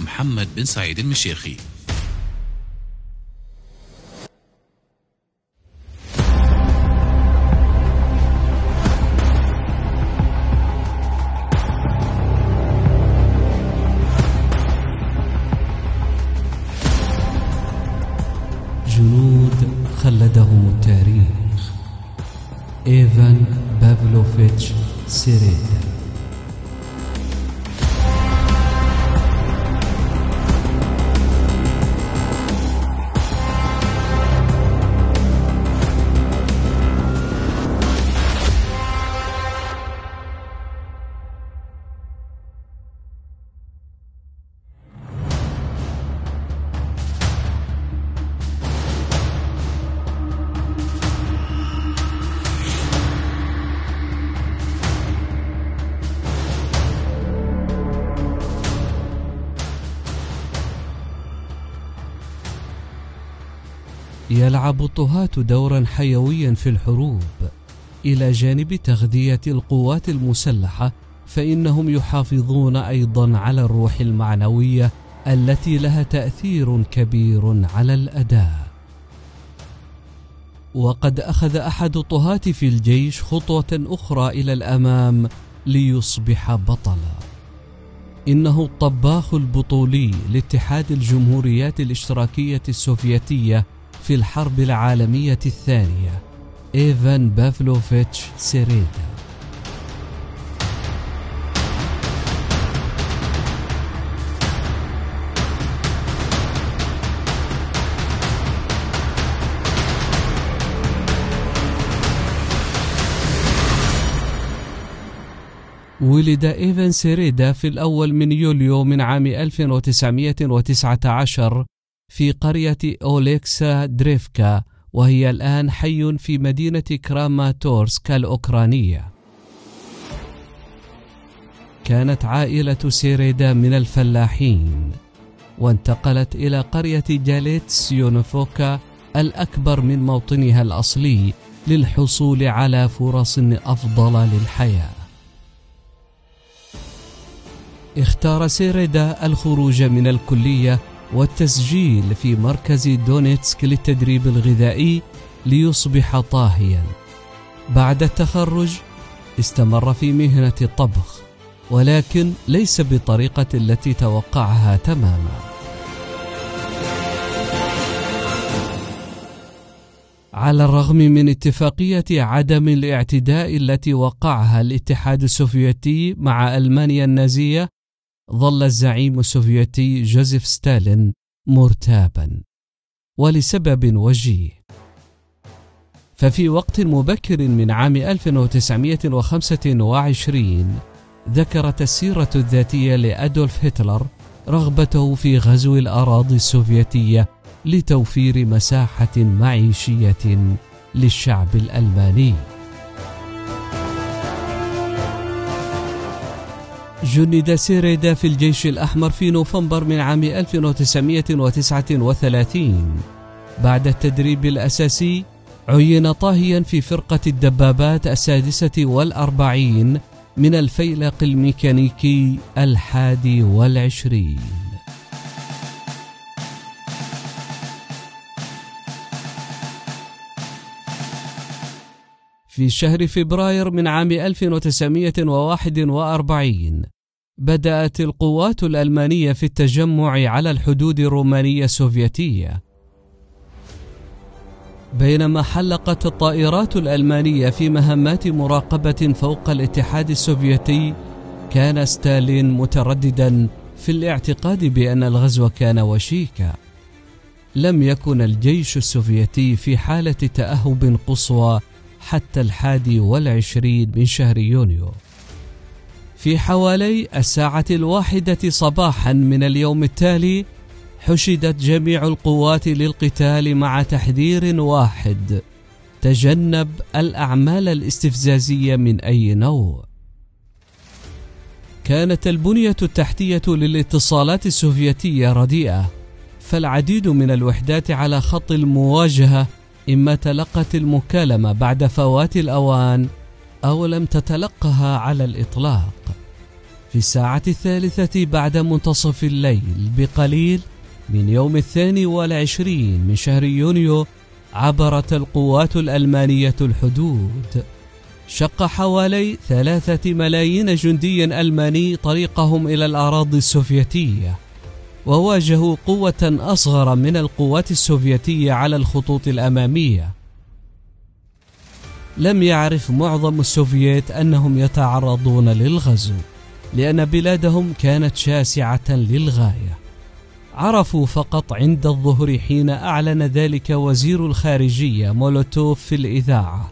محمد بن سعيد المشيخي. جنود خلدهم التاريخ. إيفان بافلوفيتش سيريدا يلعب الطهاة دورا حيويا في الحروب. إلى جانب تغذية القوات المسلحة فإنهم يحافظون أيضا على الروح المعنوية التي لها تأثير كبير على الأداء. وقد أخذ أحد الطهاة في الجيش خطوة أخرى إلى الأمام ليصبح بطلا. إنه الطباخ البطولي لاتحاد الجمهوريات الإشتراكية السوفيتية في الحرب العالمية الثانية إيفان بافلوفيتش سيريدا. ولد إيفان سيريدا في الأول من يوليو من عام 1919 في قرية أوليكسا دريفكا وهي الآن حي في مدينة كراماتورسك الأوكرانية كانت عائلة سيريدا من الفلاحين وانتقلت إلى قرية جاليتس يونفوكا الأكبر من موطنها الأصلي للحصول على فرص أفضل للحياة. اختار سيريدا الخروج من الكلية والتسجيل في مركز دونيتسك للتدريب الغذائي ليصبح طاهيا. بعد التخرج استمر في مهنة الطبخ ولكن ليس بالطريقة التي توقعها تماما. على الرغم من اتفاقية عدم الاعتداء التي وقعها الاتحاد السوفيتي مع ألمانيا النازية ظل الزعيم السوفيتي جوزيف ستالين مرتابا ولسبب وجيه. ففي وقت مبكر من عام 1925 ذكرت السيرة الذاتية لأدولف هتلر رغبته في غزو الأراضي السوفيتية لتوفير مساحة معيشية للشعب الألماني. جند سيريدا في الجيش الأحمر في نوفمبر من عام 1939 بعد التدريب الأساسي عين طاهيا في فرقة الدبابات السادسة والأربعين من الفيلق الميكانيكي الحادي والعشرين. في شهر فبراير من عام 1941 بدأت القوات الألمانية في التجمع على الحدود الرومانية السوفيتية. بينما حلقت الطائرات الألمانية في مهمات مراقبة فوق الاتحاد السوفيتي كان ستالين مترددا في الاعتقاد بأن الغزو كان وشيكا. لم يكن الجيش السوفيتي في حالة تأهب قصوى حتى الحادي والعشرين من شهر يونيو. في حوالي الساعة الواحدة صباحا من اليوم التالي حشدت جميع القوات للقتال مع تحذير واحد تجنب الأعمال الاستفزازية من أي نوع. كانت البنية التحتية للاتصالات السوفيتية رديئة فالعديد من الوحدات على خط المواجهة إما تلقت المكالمة بعد فوات الأوان أو لم تتلقها على الإطلاق. في الساعة الثالثة بعد منتصف الليل بقليل من يوم الثاني والعشرين من شهر يونيو عبرت القوات الألمانية الحدود. شق حوالي ثلاثة ملايين جندي ألماني طريقهم إلى الأراضي السوفيتية. وواجهوا قوة أصغر من القوات السوفيتية على الخطوط الأمامية. لم يعرف معظم السوفييت أنهم يتعرضون للغزو لأن بلادهم كانت شاسعة للغاية. عرفوا فقط عند الظهر حين أعلن ذلك وزير الخارجية مولوتوف في الإذاعة.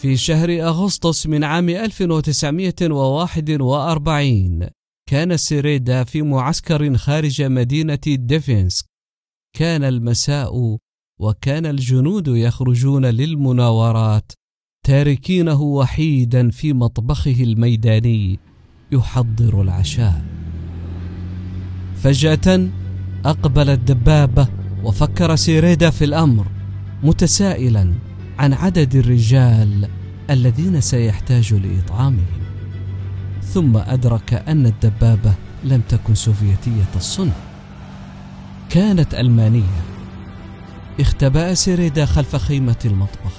في شهر أغسطس من عام 1941 كان سيريدا في معسكر خارج مدينة دفينسك. كان المساء وكان الجنود يخرجون للمناورات تاركينه وحيدا في مطبخه الميداني يحضر العشاء. فجأة أقبلت دبابة وفكر سيريدا في الأمر متسائلا. عن عدد الرجال الذين سيحتاج لإطعامهم. ثم أدرك أن الدبابة لم تكن سوفيتية الصنع. كانت ألمانية. اختبأ سيريدا خلف خيمة المطبخ.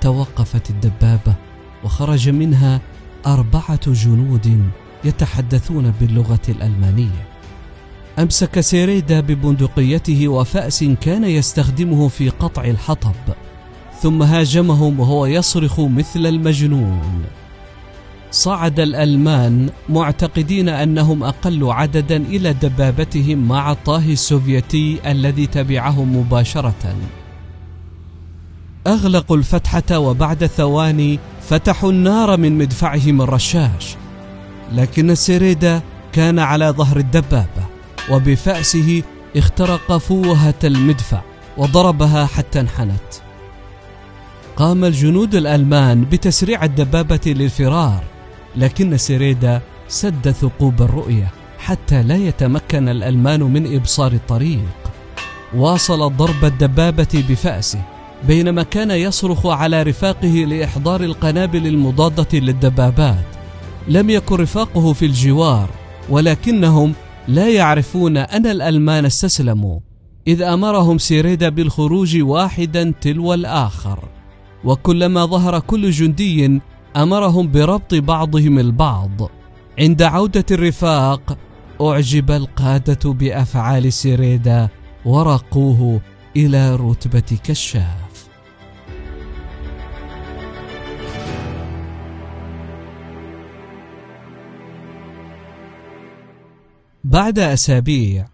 توقفت الدبابة وخرج منها أربعة جنود يتحدثون باللغة الألمانية. أمسك سيريدا ببندقيته وفأس كان يستخدمه في قطع الحطب. ثم هاجمهم وهو يصرخ مثل المجنون. صعد الألمان معتقدين أنهم أقل عددا إلى دبابتهم مع الطاهي السوفيتي الذي تبعهم مباشرة. أغلقوا الفتحة وبعد ثواني فتحوا النار من مدفعهم الرشاش لكن سيريدا كان على ظهر الدبابة وبفأسه اخترق فوهة المدفع وضربها حتى انحنت. قام الجنود الألمان بتسريع الدبابة للفرار لكن سيريدا سد ثقوب الرؤية حتى لا يتمكن الألمان من إبصار الطريق. واصل ضرب الدبابة بفأسه بينما كان يصرخ على رفاقه لإحضار القنابل المضادة للدبابات. لم يكن رفاقه في الجوار ولكنهم لا يعرفون أن الألمان استسلموا إذ أمرهم سيريدا بالخروج واحدا تلو الآخر. وكلما ظهر كل جندي أمرهم بربط بعضهم البعض. عند عودة الرفاق أعجب القادة بأفعال سيريدا ورقوه إلى رتبة كشاف. بعد أسابيع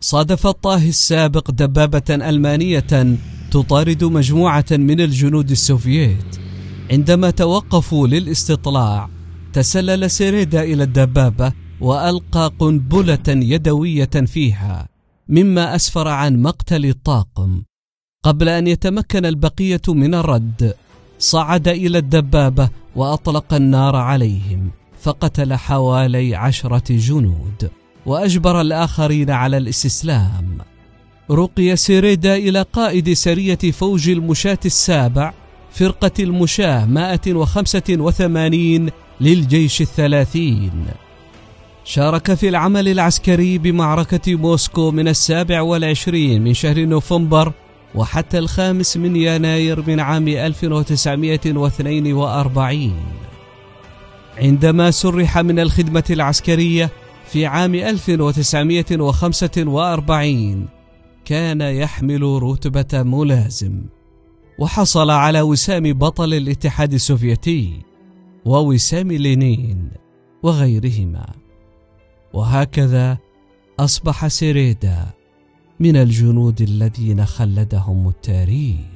صادف الطاهي السابق دبابة ألمانية تطارد مجموعة من الجنود السوفييت. عندما توقفوا للاستطلاع تسلل سيريدا إلى الدبابة وألقى قنبلة يدوية فيها مما أسفر عن مقتل الطاقم. قبل أن يتمكن البقية من الرد صعد إلى الدبابة وأطلق النار عليهم فقتل حوالي عشرة جنود وأجبر الآخرين على الاستسلام. رقي سيريدا إلى قائد سرية فوج المشاة السابع فرقة المشاة 185 للجيش الثلاثين. شارك في العمل العسكري بمعركة موسكو من السابع والعشرين من شهر نوفمبر وحتى الخامس من يناير من عام 1942 عندما سرح من الخدمة العسكرية في عام 1945 كان يحمل رتبة ملازم وحصل على وسام بطل الاتحاد السوفيتي ووسام لينين وغيرهما. وهكذا أصبح سيريدا من الجنود الذين خلدهم التاريخ.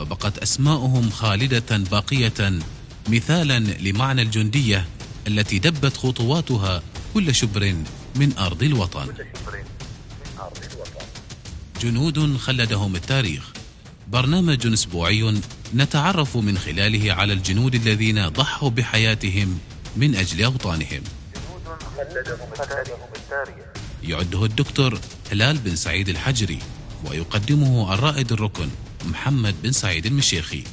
فبقت أسماؤهم خالدة باقية مثالا لمعنى الجندية التي دبت خطواتها كل شبر من أرض الوطن. جنود خلدهم التاريخ. برنامج أسبوعي نتعرف من خلاله على الجنود الذين ضحوا بحياتهم من خلدهم التاريخ يعده الدكتور هلال بن سعيد الحجري ويقدمه الرائد الركن. محمد بن سعيد المشيخي.